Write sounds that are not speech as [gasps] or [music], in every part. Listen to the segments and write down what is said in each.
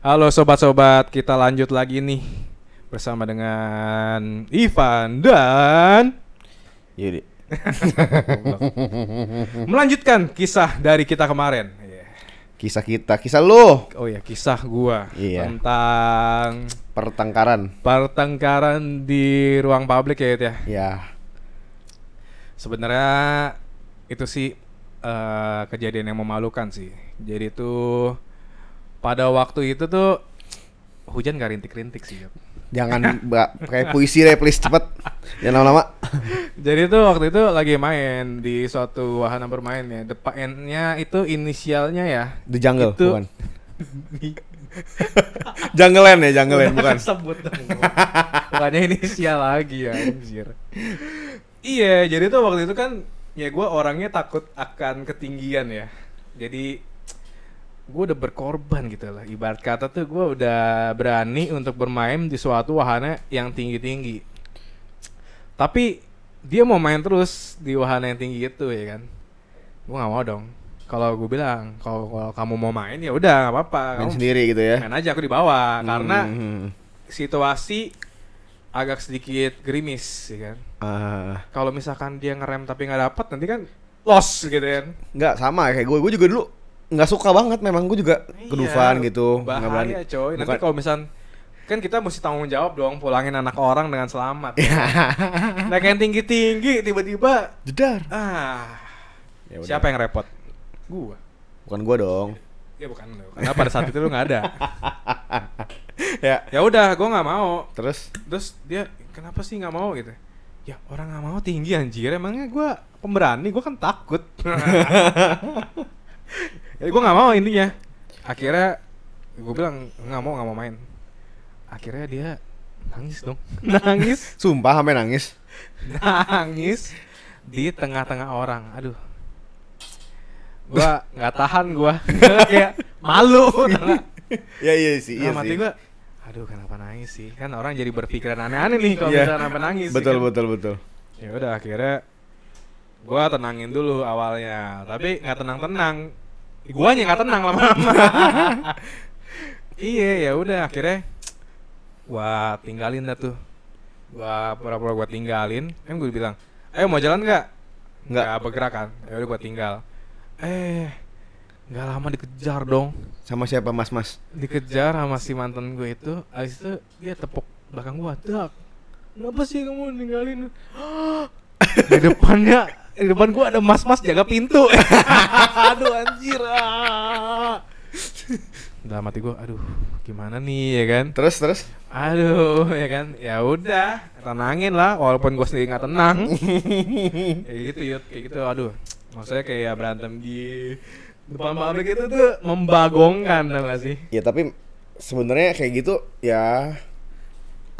Halo sobat-sobat, kita lanjut lagi nih bersama dengan Ivan dan Yudi. [laughs] melanjutkan kisah dari kita kemarin. Iya. Kisah kita, kisah lu. Oh ya, kisah gua Iya. tentang Pertengkaran. pertengkaran di ruang publik ya, It, ya. Ya. Sebenarnya itu sih eh, kejadian yang memalukan sih. Jadi tuh pada waktu itu tuh hujan gak rintik-rintik sih. Yop. Jangan mbak kayak puisi deh please cepet. Jangan lama-lama. [laughs] Jadi tuh waktu itu lagi main di suatu wahana bermain ya. Depannya itu inisialnya ya. The Jungle Itu- bukan. [laughs] Jungle Land ya, Jungle Land bukan. Sebut. Bukannya inisial lagi ya, anjir. Iya, jadi tuh waktu itu kan ya gue orangnya takut akan ketinggian ya. Jadi gue udah berkorban gitu lah. Ibarat kata tuh gue udah berani untuk bermain di suatu wahana yang tinggi-tinggi. Tapi dia mau main terus di wahana yang tinggi itu ya kan. Gue nggak mau dong. Kalau gue bilang kalau kamu mau main ya udah nggak apa-apa. Main Kamu sendiri gitu ya. main aja aku di bawah karena Hmm. situasi agak sedikit gerimis ya kan. Ah, Kalau misalkan dia ngerem tapi nggak dapat nanti kan loss gitu kan. nggak sama kayak gue. Gue juga dulu nggak suka banget memang gue juga kedufan Iya, gitu nggak berani coy. Nanti kalau misal kan kita mesti tanggung jawab dong pulangin anak orang dengan selamat. Iya. Naik yang tinggi-tinggi tiba-tiba jedar ah Ya udah. siapa yang repot? Gua. bukan gue dong Ya bukan lu. Karena pada saat itu lu nggak ada. [laughs] ya Ya udah, gua nggak mau. terus Terus dia kenapa sih nggak mau gitu? Ya orang nggak mau tinggi anjir. Emangnya gua pemberani, gua kan takut. [laughs] ya gua nggak mau intinya. Akhirnya gua bilang nggak mau nggak mau main. Akhirnya dia nangis dong. [laughs] nangis, sumpah sampai nangis nangis di tengah-tengah orang. Aduh. Gua nggak tahan gua. [laughs] Kayak malu. [laughs] ya iya sih iya Nah, mati sih gua aduh kenapa nangis sih kan orang jadi berpikiran aneh-aneh nih kalau Iya. misalnya sampai nangis betul sih kan. betul betul ya udah akhirnya gua tenangin dulu awalnya tapi nggak tenang-tenang guanya nggak tenang lama-lama. [laughs] Iya ya udah akhirnya gua tinggalin dah tuh. Gua pura-pura gua tinggalin. Kan gue bilang ayo mau jalan nggak? Nggak. bergerak kan. Ya udah gua tinggal. Eh nggak lama dikejar dong. Sama siapa mas mas dikejar sama si mantan gue itu. Habis itu dia tepuk belakang gua dak kenapa sih kamu ninggalin? [gasps] Di depannya di depan gua ada mas-mas jaga pintu. [laughs] Aduh anjir ah. dalam hati gua aduh gimana nih ya kan? Terus terus? Aduh ya kan? Ya udah tenangin lah walaupun gua sendiri nggak tenang. [laughs] Kayak gitu yut kayak gitu. Aduh maksudnya kayak berantem di depan publik itu tuh membagongkan gak sih? Ya tapi sebenarnya kayak gitu ya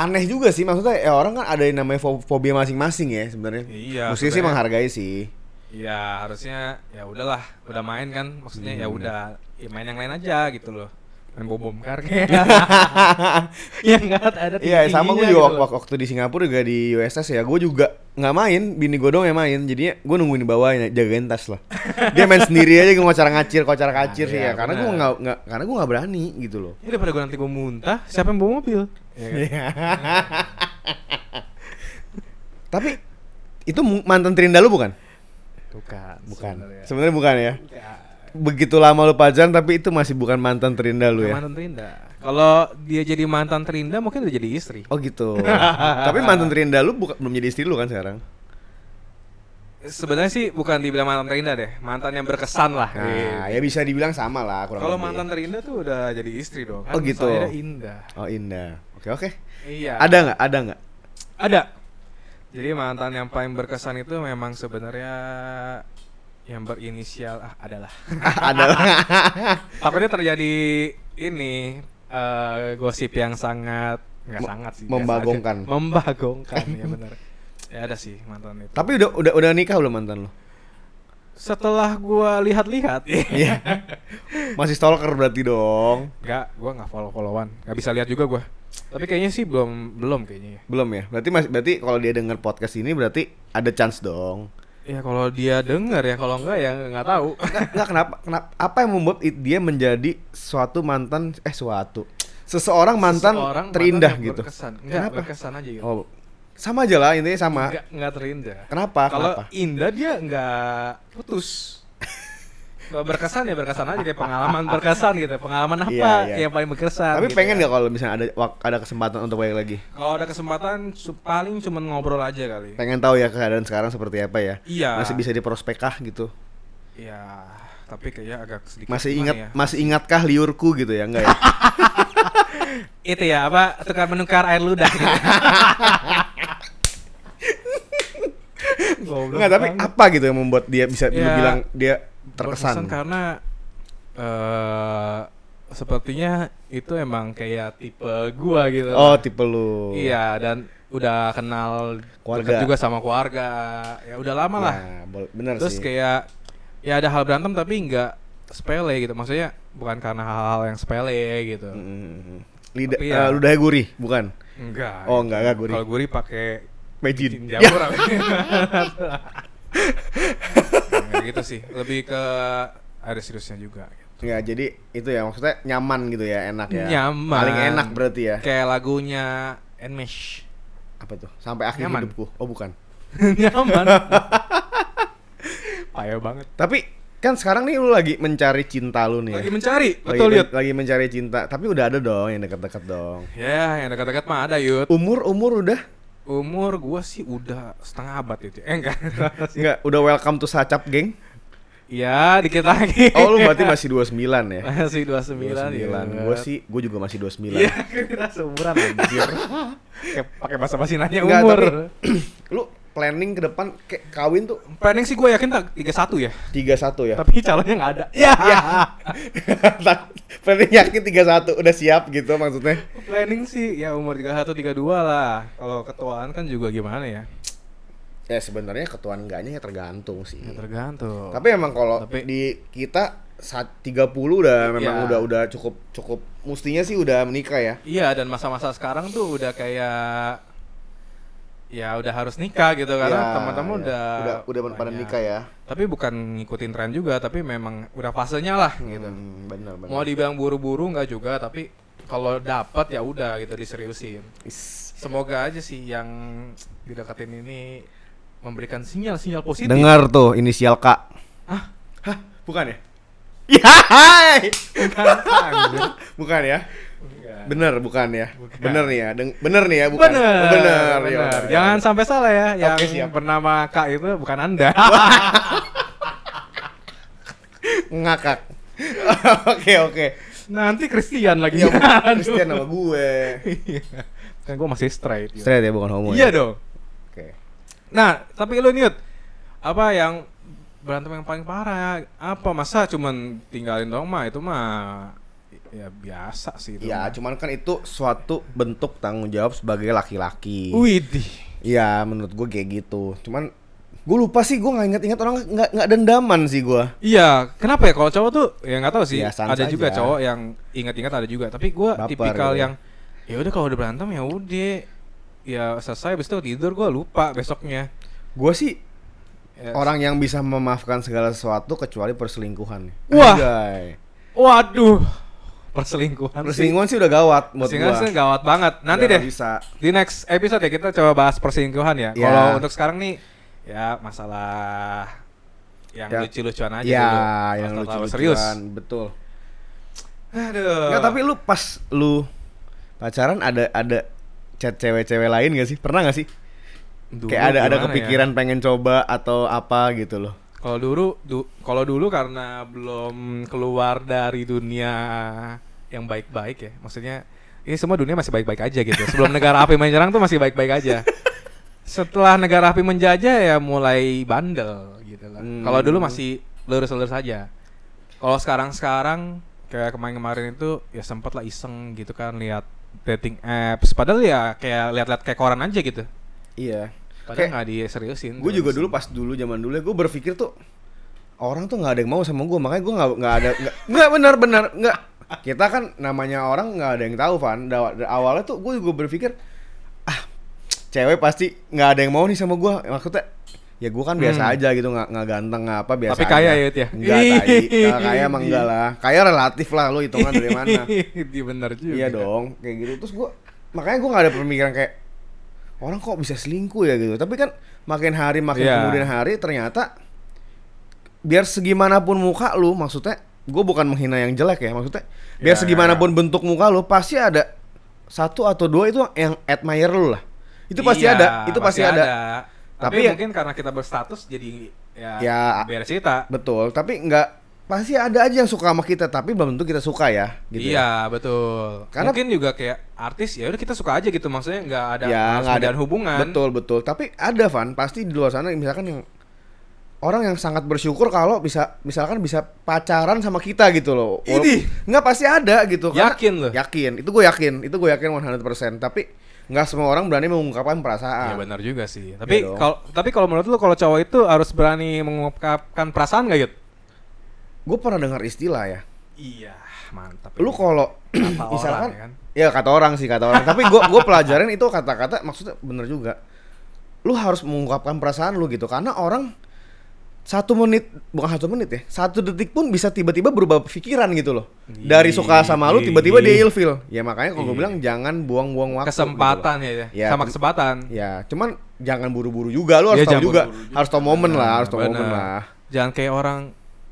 aneh juga sih maksudnya ya orang kan ada yang namanya fo- fobia masing-masing ya sebenarnya Iya, mesti sih menghargai sih Ya harusnya ya udahlah, udah main kan, maksudnya ya Hmm. udah ya main yang lain aja gitu loh. Main bom bom kar kayak. ya enggak ada Iya sama gue tinggi-tingginya juga gitu waktu, di Singapura juga di USS ya gue juga nggak main bini gue dong yang main jadinya gue nungguin di bawah ya, jagain tas lah [laughs] dia main sendiri aja gue ngocar ngacir kocar kacir Nah, sih iya, ya karena gue nggak nggak karena gue nggak berani gitu loh Ya daripada gue nanti gue muntah, siapa yang bawa mobil? Ya kan? tapi itu mantan Trinda lu bukan Bukan. bukan sebenarnya. bukan ya. Begitu lama lu pacaran tapi itu masih bukan mantan Trinda lu ya Mantan Terinda. Kalau dia jadi mantan Terinda mungkin udah jadi istri. oh gitu [laughs] tapi mantan Trinda lu buka, belum jadi istri lu kan sekarang Sebenarnya sih bukan dibilang mantan Terinda deh, mantan yang berkesan lah. nah ya bisa dibilang sama lah Kalau mantan Terinda tuh udah jadi istri dong. Oh, gitu. soalnya indah. oh indah oke oke Iya. ada nggak ada nggak Ada. Jadi mantan yang paling berkesan itu memang sebenarnya yang berinisial ah adalah. [laughs] ada [laughs] Takutnya terjadi ini eh, gosip yang sangat nggak sangat sih. membagongkan. Membagongkan ya benar. Ya ada sih mantan itu. Tapi udah udah udah nikah belum mantan lo? setelah gua lihat-lihat, Iya. Masih stalker berarti dong. nggak, gua nggak follow-followan, nggak bisa lihat juga gua. Tapi kayaknya sih belum belum kayaknya ya. Belum ya? Berarti masih berarti kalau dia denger podcast ini berarti ada chance dong. Ya kalau dia denger ya, kalau enggak ya nggak tahu. Nggak, nggak kenapa, kenapa apa yang membuat it- dia menjadi suatu mantan eh suatu seseorang mantan Seseorang terindah mantan gitu. Berkesan. Enggak, Kenapa? berkesan aja gitu. Oh, sama aja lah intinya sama. Enggak, enggak terindah. Kenapa? Kalau indah dia enggak putus. Berkesan ya berkesan aja kayak pengalaman [laughs] berkesan gitu. Pengalaman apa Iya, iya. yang paling berkesan? Tapi gitu pengen ya. nggak kalau misalnya ada ada kesempatan untuk balik lagi? Kalau ada kesempatan paling cuman ngobrol aja kali. Pengen tahu ya keadaan sekarang seperti apa ya? Iya. Masih bisa diprospekkah gitu? Iya, tapi kayak agak sedikit Masih ingat ya? masih ingatkah liurku gitu ya? Enggak ya? [laughs] itu ya apa tukar menukar air ludah. [laughs] Goblok Enggak, tapi banget. apa gitu yang membuat dia bisa Ya, bilang dia Terkesan? karena eh sepertinya itu emang kayak tipe gua gitu. Oh, lah. tipe lu. Iya dan udah kenal Keluarga. juga sama keluarga. Ya udah lama lah. Nah, bol- bener Terus sih. kayak ya ada hal berantem tapi nggak sepele gitu. Maksudnya bukan karena hal-hal yang sepele gitu. Mm-mm. Lidah Tapi ya- eh, ludahnya gurih, bukan? Enggak. Oh, enggak, enggak gurih. Kalau gurih pakai Mejin. jamur. [laughs] [laughs] Ya, gitu sih. Lebih ke ada seriusnya juga. Ya, jadi itu ya maksudnya nyaman gitu ya, enak ya. Nyaman. Paling enak berarti ya. Kayak lagunya Enmesh. Apa tuh? Sampai akhir Nyaman. hidupku. Oh, bukan. [laughs] Nyaman. [laughs] Payah banget. Tapi kan sekarang nih lu lagi mencari cinta lu nih. ya. Lagi mencari, Lagi betul men- Yud. Lagi mencari cinta, tapi udah ada dong yang dekat-dekat dong. Ya, yang dekat-dekat mah ada Yud. Umur umur udah Umur gua sih udah setengah abad itu. Eh enggak. [laughs] enggak udah welcome to Sacap, geng. Iya, dikit lagi. Oh, lu berarti masih 29 ya? masih 29 ya. 29. Gua sih, gua juga masih 29. Iya, [laughs] kita seumuran anjir. Kayak pakai bahasa-basi nanya Enggak, umur. tapi [clears throat] lu planning ke depan kayak kawin tuh Planning sih gue yakin tak 31 ya. 31 ya? Tapi calonnya nggak ada. [laughs] Ya. planning yakin 31 udah siap gitu maksudnya. Planning sih ya umur 31 32 lah. Kalau ketuaan kan juga gimana ya? Ya sebenarnya ketuaan enggaknya ya tergantung sih. Ya tergantung. Tapi emang kalau Tapi- di kita saat 30 udah memang Iya. udah udah cukup cukup mestinya sih udah menikah ya. Iya dan masa-masa sekarang tuh udah kayak ya udah harus nikah gitu karena Ya, teman-teman ya. udah udah udah pada banyak. nikah ya. Tapi bukan ngikutin tren juga, tapi memang udah fasenya lah gitu. Hmm, bener bener. Mau dibilang buru-buru nggak juga, tapi kalau dapat ya udah gitu diseriusin. Is- Semoga aja sih yang dideketin ini memberikan sinyal-sinyal positif. Dengar tuh inisial K. Hah? Hah, bukan ya? [laughs] Ya, hai! Anjir. [laughs] bukan ya? Bener bukan ya? Bukan. Bener nih ya? Deng- bener nih ya? Bukan? Bener, Bener, bener. ya, ya. Jangan sampai salah ya. Yang siap. bernama Kak itu bukan Anda. [laughs] ngakak. [laughs] Oke oke. Nanti Christian lagi. Ya. [laughs] Christian nama gue. Iya. kan gue masih straight. gitu. Straight ya bukan homo. Iya ya? dong. Oke. Nah, tapi lu Nyut, apa yang berantem yang paling parah? Apa masa cuman tinggalin dong mah itu mah ya biasa sih itu. Ya, mah. cuman kan itu suatu bentuk tanggung jawab sebagai laki-laki. Widih. Iya, menurut gue kayak gitu. Cuman gue lupa sih, gue nggak inget-inget orang nggak nggak dendaman sih gue. Iya, kenapa ya kalau cowok tuh ya nggak tahu sih. Ya, ada juga aja. cowok yang ingat-ingat ada juga, tapi gua Baper tipikal gitu ya. yang ya udah kalau udah berantem ya udah ya selesai habis itu tidur gua lupa besoknya. Gue sih Ya, orang yang bisa memaafkan segala sesuatu kecuali perselingkuhan. Wah. Anjay. Waduh. Perselingkuhan. sih. Perselingkuhan sih udah gawat buat Perselingkuhan sih gawat banget. Nanti deh Bisa. di next episode ya kita coba bahas perselingkuhan ya. Ya. Kalau untuk sekarang nih ya masalah yang Ya. lucu-lucuan aja Ya, dulu. yang Masalah lucu serius. betul. Aduh. Nggak, tapi lu pas lu pacaran ada ada chat cewek-cewek lain gak sih? Pernah gak sih? Dulu Kayak ada ada ya? kepikiran pengen coba atau apa gitu loh. Kalau dulu, du, kalau dulu karena belum keluar dari dunia yang baik-baik ya, maksudnya ini semua dunia masih baik-baik aja gitu. Sebelum negara api menyerang tuh masih baik-baik aja. Setelah negara api menjajah ya mulai bandel gitu lah. Hmm. Kalau dulu masih lurus-lurus aja. Kalau sekarang-sekarang kayak kemarin-kemarin itu ya sempet lah iseng gitu kan lihat dating apps. Padahal ya kayak lihat-lihat kayak koran aja gitu. Iya. Padahal Kayak nggak diseriusin. gue juga dulu pas dulu zaman dulu ya gue berpikir tuh orang tuh nggak ada yang mau sama gue makanya gue nggak nggak ada nggak nggak benar benar nggak kita kan namanya orang nggak ada yang tahu Van Da- da- awalnya tuh gue juga berpikir ah cewek pasti nggak ada yang mau nih sama gue maksudnya ya gue kan biasa Hmm. aja gitu nggak nggak ganteng nggak apa biasa Tapi kaya aja. ya, ya? enggak tai Kalau kaya emang enggak lah kaya relatif lah lu hitungan dari mana [laughs] Iya benar juga. iya dong kayak gitu terus gue makanya gue nggak ada pemikiran kayak orang kok bisa selingkuh ya gitu tapi kan makin hari makin Iya. kemudian hari ternyata biar segimanapun muka lu maksudnya gue bukan menghina yang jelek ya maksudnya biar Iya, segimanapun bentuk muka lu pasti ada satu atau dua itu yang admire lu lah itu pasti Iya, ada itu pasti ada. Tapi, Tapi ya- mungkin karena kita berstatus jadi ya, Ya, beres kita. betul tapi nggak pasti ada aja yang suka sama kita tapi belum tentu kita suka ya gitu ya. iya, betul. Karena- mungkin juga kayak artis ya udah kita suka aja gitu maksudnya nggak ada ya nggak ada hubungan. betul betul tapi ada Van pasti di luar sana misalkan yang orang yang sangat bersyukur kalau bisa misalkan bisa pacaran sama kita gitu loh Idih. nggak pasti ada gitu karena- Yakin loh. yakin itu gue yakin itu gue yakin 100% tapi nggak semua orang berani mengungkapkan Iya perasaan benar juga sih. Tapi Iya dong. kalau tapi kalau menurut lu kalau cowok itu harus berani mengungkapkan perasaan gak Yud? Gue pernah dengar istilah ya. Iya, mantap. lu kalau misalkan orang, ya kan? ya kata orang sih kata orang. Tapi gue gue pelajarin itu kata-kata maksudnya bener juga. Lu harus mengungkapkan perasaan lu gitu karena orang satu menit bukan satu menit ya satu detik pun bisa tiba-tiba berubah pikiran gitu loh. Dari suka sama lu tiba-tiba dia ilfil. Ya makanya kalau gue bilang jangan buang-buang waktu kesempatan gitu ya, ya, Ya, sama kesempatan. ya cuman jangan buru-buru juga lu harus Iya, tahu juga. buru-buru harus tahu momen lah harus tahu momen lah. Jangan kayak orang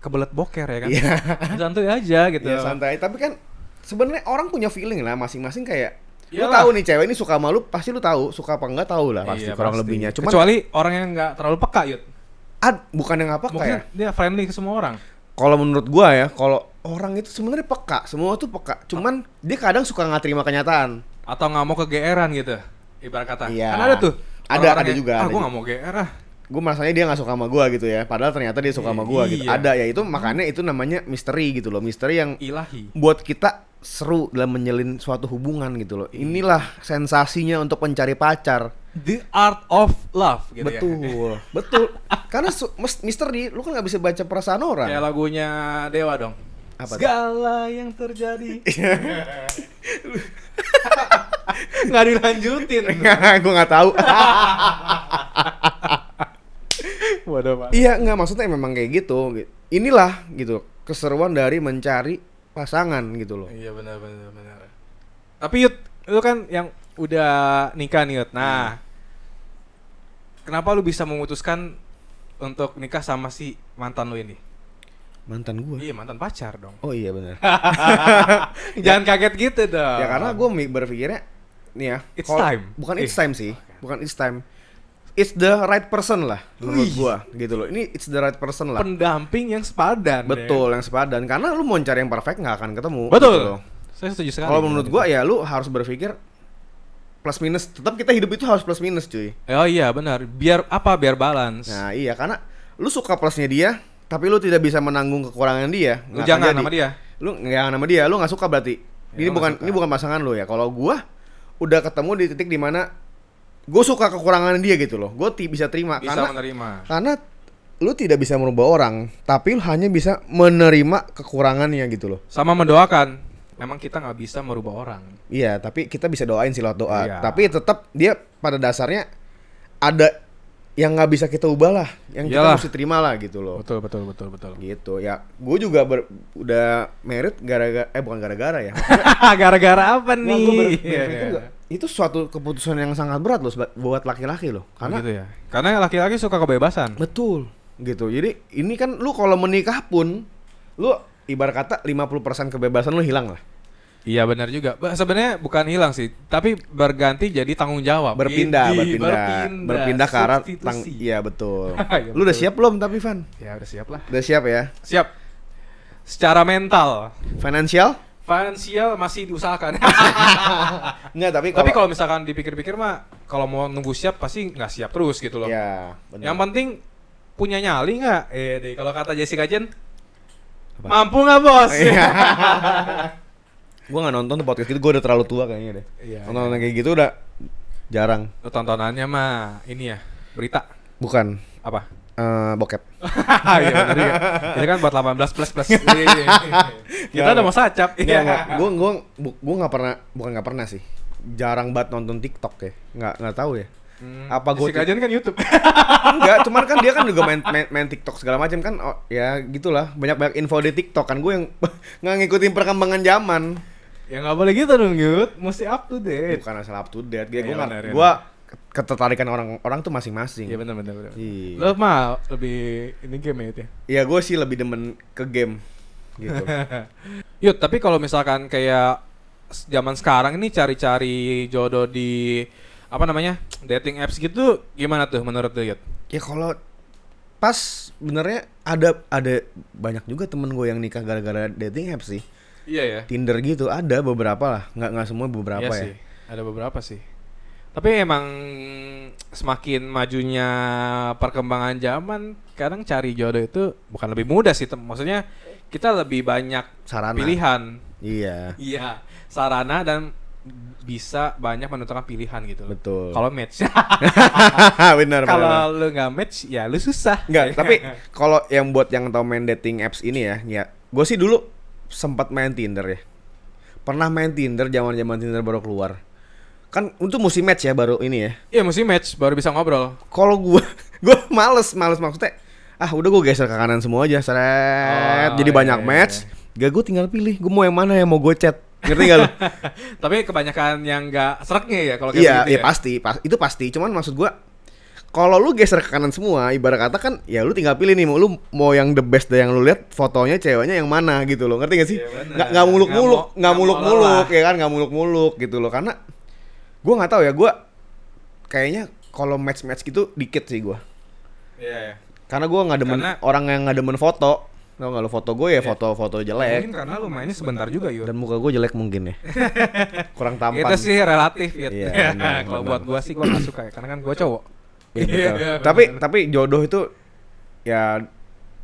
kebelet boker ya kan? Iya. [laughs] Santuy aja gitu. ya santai tapi kan sebenarnya orang punya feeling lah masing-masing kayak lu Iyalah. tahu nih cewek ini suka sama lu pasti lu tahu suka apa enggak tahu lah pasti Iya, kurang pasti. lebihnya cuman Kecuali orang yang nggak terlalu peka Yud. ad, bukan yang apa Mungkin kayak dia friendly ke semua orang. kalau menurut gua ya kalau orang itu sebenarnya peka semua tuh peka cuman dia kadang suka nggak terima kenyataan Atau nggak mau kegeeran gitu. Ibarat kata. Iya. Kan ada tuh. Ada, orang-orang ada yang, juga, Ah, ada gue juga." nggak mau GR ah. Gue masanya dia nggak suka sama gua gitu ya padahal ternyata dia suka sama gua gitu Iya. ada ya itu makanya itu namanya misteri gitu loh misteri yang Ilahi. buat kita seru dalam menjalin suatu hubungan gitu loh inilah sensasinya untuk mencari pacar The art of love gitu ya. betul [laughs] betul karena misteri lu kan nggak bisa baca perasaan orang Kayak lagunya Dewa dong. Apa tuh? Segala yang terjadi. [laughs] [laughs] Nggak dilanjutin. gue nggak tahu Waduh, Pak. iya nggak maksudnya memang kayak gitu inilah gitu keseruan dari mencari pasangan gitu loh Iya benar benar benar. Tapi Yud, lu kan yang udah nikah nih Yud. Nah, kenapa lu bisa memutuskan untuk nikah sama si mantan lu ini? mantan gue Iya mantan pacar dong. oh iya benar [laughs] Jangan kaget gitu dong. ya karena gue berpikirnya nih ya It's time. bukan Eh. it's time sih bukan it's time it's the right person lah menurut Wih. gua gitu loh ini it's the right person lah pendamping yang sepadan. betul yang sepadan karena lu mau cari yang perfect nggak akan ketemu Ya. Betul. gitu loh. Saya setuju sekali. kalau menurut gua ya lu harus berpikir plus minus tetap kita hidup itu harus plus minus cuy Oh iya benar. Biar apa? Biar balance. nah iya karena lu suka plusnya dia tapi lu tidak bisa menanggung kekurangan dia Lu jangan sama dia. lu jangan sama dia lu nggak suka berarti Ya, ini bukan suka. ini bukan pasangan lu ya kalau gua udah ketemu di titik di mana gue suka kekurangan dia gitu loh gue ti- bisa terima Bisa karena menerima. karena lu tidak bisa merubah orang tapi lu hanya bisa menerima kekurangannya gitu loh Sama mendoakan. Memang kita nggak bisa merubah orang. iya tapi kita bisa doain sih lewat doa Iya. tapi tetap dia pada dasarnya ada yang nggak bisa kita ubah lah yang Iyalah. kita mesti terima lah gitu loh Betul betul betul betul. gitu ya gue juga ber- udah merit gara-gara eh bukan gara-gara ya [laughs] Gara-gara apa nih? gua ber- Iya, berpikir iya. nggak, itu suatu keputusan yang sangat berat loh buat laki-laki loh Karena karena gitu ya. Karena laki-laki suka kebebasan. betul gitu jadi ini kan lu kalau menikah pun lu ibarat kata 50% kebebasan lu hilang lah Iya benar juga. Sebenarnya bukan hilang sih, tapi berganti jadi tanggung jawab. berpindah Idih, berpindah berpindah ke arah tang iya betul [laughs] Iya, lu udah siap belum tapi Van Ya udah siap lah. udah siap ya Siap. Secara mental, financial finansial masih diusahakan. [laughs] enggak tapi Tapi kalau misalkan dipikir-pikir mah, kalau mau nunggu siap pasti nggak siap terus gitu loh. ya benar Yang penting punya nyali nggak? Eh, deh kalau kata Jessica Jen, Apa? mampu nggak bos? [laughs] Iya. gua nggak nonton tuh podcast itu gua udah terlalu tua kayaknya deh Iya, nonton kayak gitu udah jarang Lu tontonannya mah ini ya berita bukan apa? eh bokep [laughs] Iya benar juga. Ini kan buat 18 plus plus. [laughs] Iya. Kita udah mau sacap. Gua gua bu- gua nggak pernah bukan nggak pernah sih. Jarang banget nonton TikTok ya. Nggak nggak tahu ya. Hmm, Apa si gue kajian kan YouTube. [laughs] Enggak, cuman kan dia kan juga main main, main TikTok segala macam kan oh, ya gitulah banyak-banyak info di TikTok kan gue yang nggak ngikutin perkembangan zaman ya nggak boleh gitu dong, Yud. Mesti up to date. bukan asal up to date gue gue gue ketertarikan orang-orang tuh masing-masing Iya benar benar benar. Iya. Lo mah lebih ini game ya, Yud, ya. Iya gue sih lebih demen ke game gitu [laughs] Yud, tapi kalau misalkan kayak zaman sekarang ini cari-cari jodoh di apa namanya dating apps gitu gimana tuh menurut lu Yud? ya kalau pas benernya ada ada banyak juga temen gue yang nikah gara-gara dating apps sih Iya ya. Tinder gitu ada beberapa lah nggak nggak semua beberapa iya ya sih, ada beberapa sih. Tapi emang semakin majunya perkembangan zaman, kadang cari jodoh itu bukan lebih mudah sih, maksudnya kita lebih banyak sarana pilihan. iya Iya, sarana dan bisa banyak menentukan pilihan gitu betul Kalau match, [laughs] [laughs] benar kalau lu nggak match ya lu susah. Enggak, [laughs] tapi kalau yang buat yang tau main dating apps ini ya, ya gue sih dulu sempat main Tinder ya. Pernah main Tinder zaman-zaman Tinder baru keluar. Kan untuk musim match ya baru ini ya. Iya mesti match baru bisa ngobrol. Kalau gue [laughs] gue males, males maksudnya. Ah, udah gue geser ke kanan semua aja, seret. Oh, Jadi iya, banyak iya, match. Gak gue tinggal pilih, gue mau yang mana yang mau gue chat. Ngerti gak lu? [laughs] tapi kebanyakan yang nggak sereknya ya kalau kayak Iya, begitu iya ya. pasti, pas, itu pasti. Cuman maksud gua kalau lu geser ke kanan semua, ibarat kata kan ya lu tinggal pilih nih mau lu mau yang the best yang lu lihat fotonya ceweknya yang mana gitu loh. Ngerti gak sih? Iya. Nggak muluk-muluk, Nggak mau- nggak muluk-muluk lelah. ya kan, nggak muluk-muluk gitu loh. Karena gua nggak tahu ya, gua kayaknya kalau match-match gitu dikit sih gua. Iya, iya. Karena gua nggak demen Karena- orang yang nggak demen foto. Tau nggak lu foto gue ya Iya. foto-foto Mungkin jelek karena lu mainnya sebentar juga yuk. dan muka gue jelek mungkin ya. [laughs] Kurang tampan. Itu sih relatif ya. Iya, benar, [laughs] Kalau buat gua sih gua gak suka ya, karena kan gua cowok. Iya, betul. Iya, tapi benar. tapi jodoh itu ya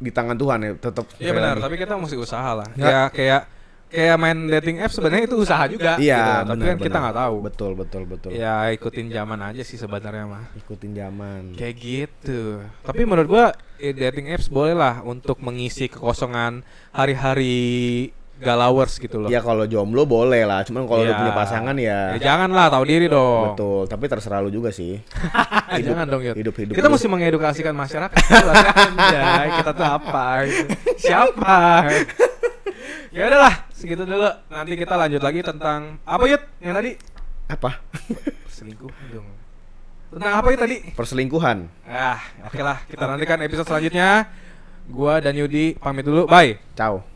di tangan Tuhan ya tetap. Iya benar, tapi kita mesti usaha lah. Nggak. Ya kayak kayak main dating app sebenarnya itu usaha juga. Iya, gitu. Tapi kan kita nggak tahu. Betul betul betul. Ya ikutin zaman aja sih sebenarnya mah. Ikutin zaman. Kayak gitu. Tapi menurut gua eh, dating apps boleh lah untuk mengisi kekosongan hari-hari galawers gitu loh. Ya kalau jomblo boleh lah, cuman kalau udah Iya. punya pasangan ya. Ya jangan lah, tahu diri dong. Betul, tapi terserah lu juga sih. [laughs] jangan dong Yud. hidup- hidup Kita mesti mengedukasikan masyarakat. Anjay, kita tuh apa? gitu. Siapa? [laughs] ya udahlah, segitu dulu. Nanti kita lanjut lagi tentang apa Yud? Yang tadi Apa? selingkuh dong. Tentang apa Yud tadi? Perselingkuhan. Ah, oke lah. Kita nantikan episode selanjutnya. Gua dan Yudi pamit dulu. Bye. Ciao.